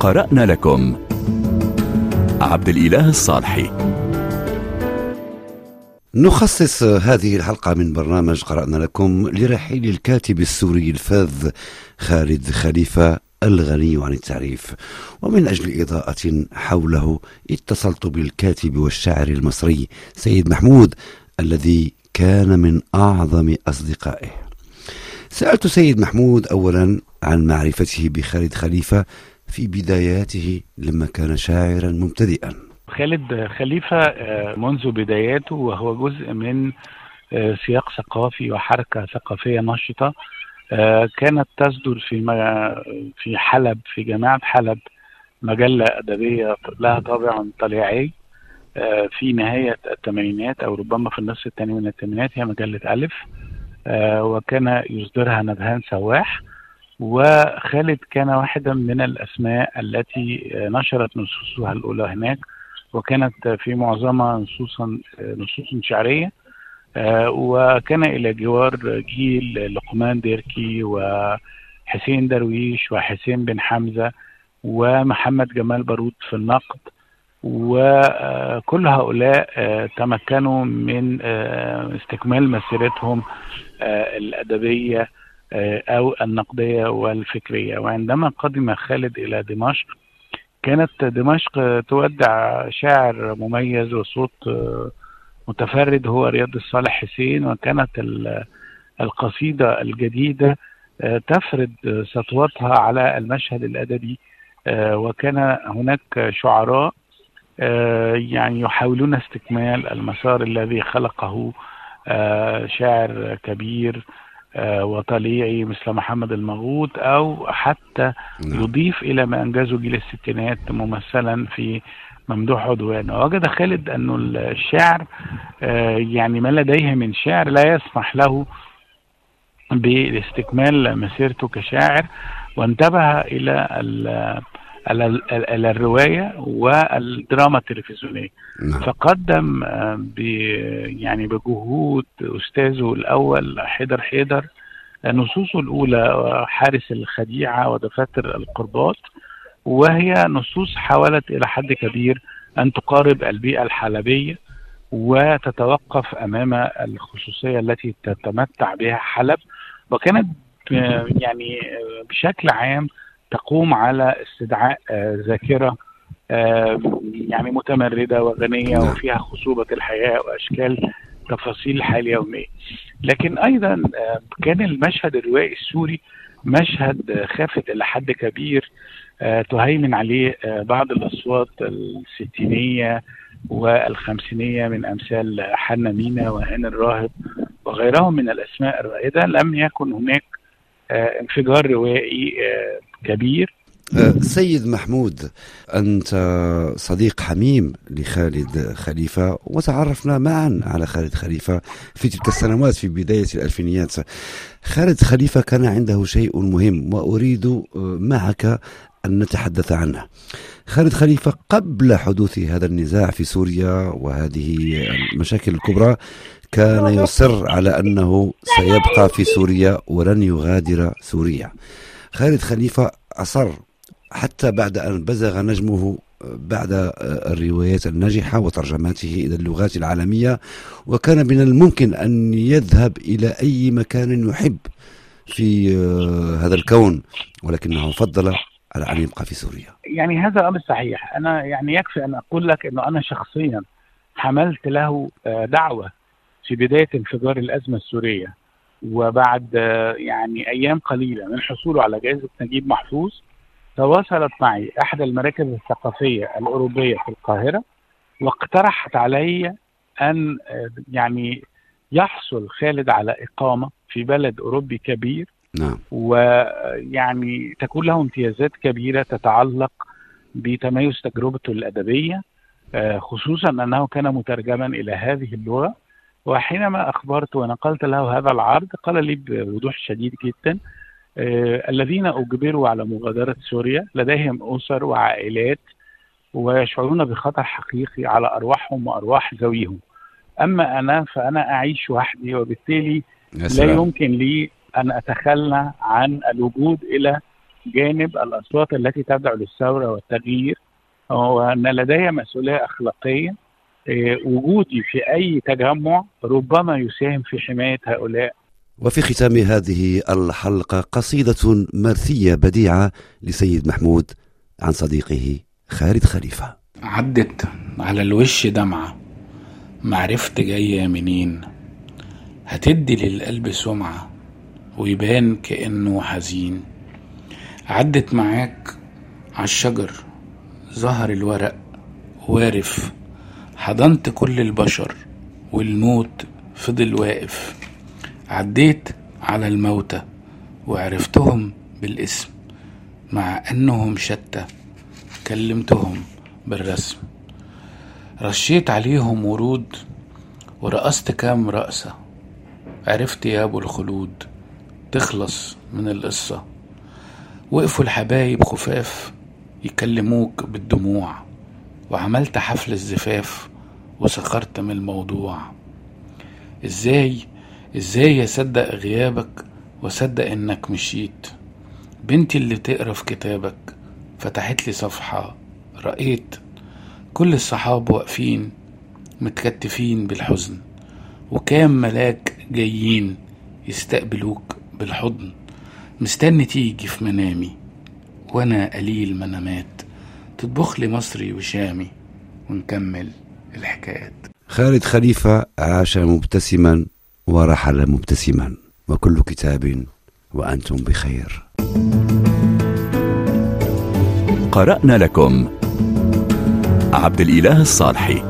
قرأنا لكم. عبد الإله الصالحي. نخصص هذه الحلقة من برنامج قرأنا لكم لرحيل الكاتب السوري الفاذ خالد خليفة الغني عن التعريف. ومن أجل إضاءة حوله اتصلت بالكاتب والشاعر المصري سيد محمود الذي كان من أعظم أصدقائه. سألت سيد محمود أولا عن معرفته بخالد خليفة في بداياته لما كان شاعرا مبتدئا. خالد خليفة آه، منذ بداياته وهو جزء من آه، سياق ثقافي وحركة ثقافية نشطة آه، كانت تصدر في في حلب في جامعة حلب مجلة أدبية لها طابع طليعي في نهاية الثمانينات أو ربما في النصف الثاني من الثمانينات هي مجلة ألف وكان يصدرها نبهان سواح وخالد كان واحدا من الأسماء التي نشرت نصوصها الأولى هناك وكانت في معظمها نصوصا نصوص شعرية. وكان إلى جوار جيل لقمان ديركي وحسين درويش وحسين بن حمزة ومحمد جمال بارود في النقد. وكل هؤلاء تمكنوا من استكمال مسيرتهم الأدبية آه، أو النقدية والفكرية. وعندما قدم خالد إلى دمشق كانت دمشق تودع شاعر مميز وصوت آه، متفرد هو رياض الصالح حسين. وكانت القصيدة الجديدة آه، تفرد سطوتها على المشهد الأدبي. وكان هناك شعراء يعني يحاولون استكمال المسار الذي خلقه شاعر كبير آه، وطليعي مثل محمد المغوط أو حتى نعم. يضيف إلى ما أنجزه جيل الستينات ممثلا في ممدوح عدوان وجد خالد انه الشعر آه، يعني ما لديه من شعر لا يسمح له باستكمال مسيرته كشاعر وانتبه إلى الرواية والدراما التلفزيونية نعم. فقدم آه، يعني بجهود أستاذه الأول حيدر حيدر نصوصه الأولى حارس الخديعة ودفاتر القربات وهي نصوص حاولت إلى حد كبير أن تقارب البيئة الحلبية وتتوقف أمام الخصوصية التي تتمتع بها حلب وكانت آه، يعني آه، بشكل عام تقوم على استدعاء آه، ذاكرة آه، يعني متمردة وغنية نعم. وفيها خصوبة الحياة وأشكال تفاصيل الحياة اليومية. لكن أيضا آه، كان المشهد الروائي السوري مشهد خافت إلى حد كبير تهيمن عليه بعض الأصوات الستينية والخمسينية من أمثال حنا مينا وهان الراهب وغيرهم من الأسماء الرائدة لم يكن هناك انفجار روائي كبير. أه، سيد محمود أنت صديق حميم لخالد خليفة وتعرفنا معا على خالد خليفة في تلك السنوات في بداية الألفينيات. خالد خليفة كان عنده شيء مهم وأريد معك أن نتحدث عنه. خالد خليفة قبل حدوث هذا النزاع في سوريا وهذه المشاكل الكبرى كان يصر على أنه سيبقى في سوريا ولن يغادر سوريا. خالد خليفة أصر حتى بعد أن بزغ نجمه بعد الروايات الناجحة وترجماته إلى اللغات العالمية. وكان من الممكن أن يذهب إلى أي مكان يحب في هذا الكون ولكنه فضل على أن يبقى في سوريا. يعني هذا أمر صحيح. أنا يعني يكفي أن أقول لك أنه أنا شخصيا حملت له دعوة في بداية انفجار الأزمة السورية وبعد يعني أيام قليلة من حصوله على جائزة نجيب محفوظ تواصلت معي احدى المراكز الثقافية الأوروبية في القاهرة واقترحت علي أن يعني يحصل خالد على إقامة في بلد أوروبي كبير. نعم. ويعني تكون له امتيازات كبيرة تتعلق بتميز تجربته الأدبية خصوصا أنه كان مترجما إلى هذه اللغة. وحينما أخبرت ونقلت له هذا العرض قال لي بوضوح شديد جدا آه الذين أجبروا على مغادرة سوريا لديهم أسر وعائلات ويشعرون بخطر حقيقي على أرواحهم وأرواح ذويهم. أما أنا فأنا أعيش وحدي وبالتالي لا يمكن لي أن أتخلى عن الوجود إلى جانب الأصوات التي تدعو للثورة والتغيير وأن لدي مسؤولية أخلاقية آه، وجودي في أي تجمع ربما يساهم في حماية هؤلاء. وفي ختام هذه الحلقة قصيدة مرثيه بديعة لسيد محمود عن صديقه خالد خليفة. عدت على الوش دمعة. معرفت جاية منين؟ هتدي للقلب سمعة ويبان كأنه حزين. عدت معاك عالشجر ظهر الورق وارف حضنت كل البشر والموت فضل واقف. عديت على الموتى وعرفتهم بالاسم مع انهم شتى كلمتهم بالرسم. رشيت عليهم ورود ورقصت كام رقصة عرفت يا أبو الخلود تخلص من القصة. وقفوا الحبايب خفاف يكلموك بالدموع. وعملت حفل الزفاف وسخرت من الموضوع. إزاي؟ إزاي أصدق غيابك وأصدق إنك مشيت؟ بنتي اللي تقرا في كتابك فتحت لي صفحة رأيت كل الصحاب واقفين متكتفين بالحزن وكام ملاك جايين يستقبلوك بالحضن. مستني تيجي في منامي وأنا قليل منامات تطبخ لي مصري وشامي ونكمل الحكايات. خالد خليفة عاش مبتسما ورحل مبتسما وكل كتاب وأنتم بخير. قرأنا لكم عبد الإله الصالحي.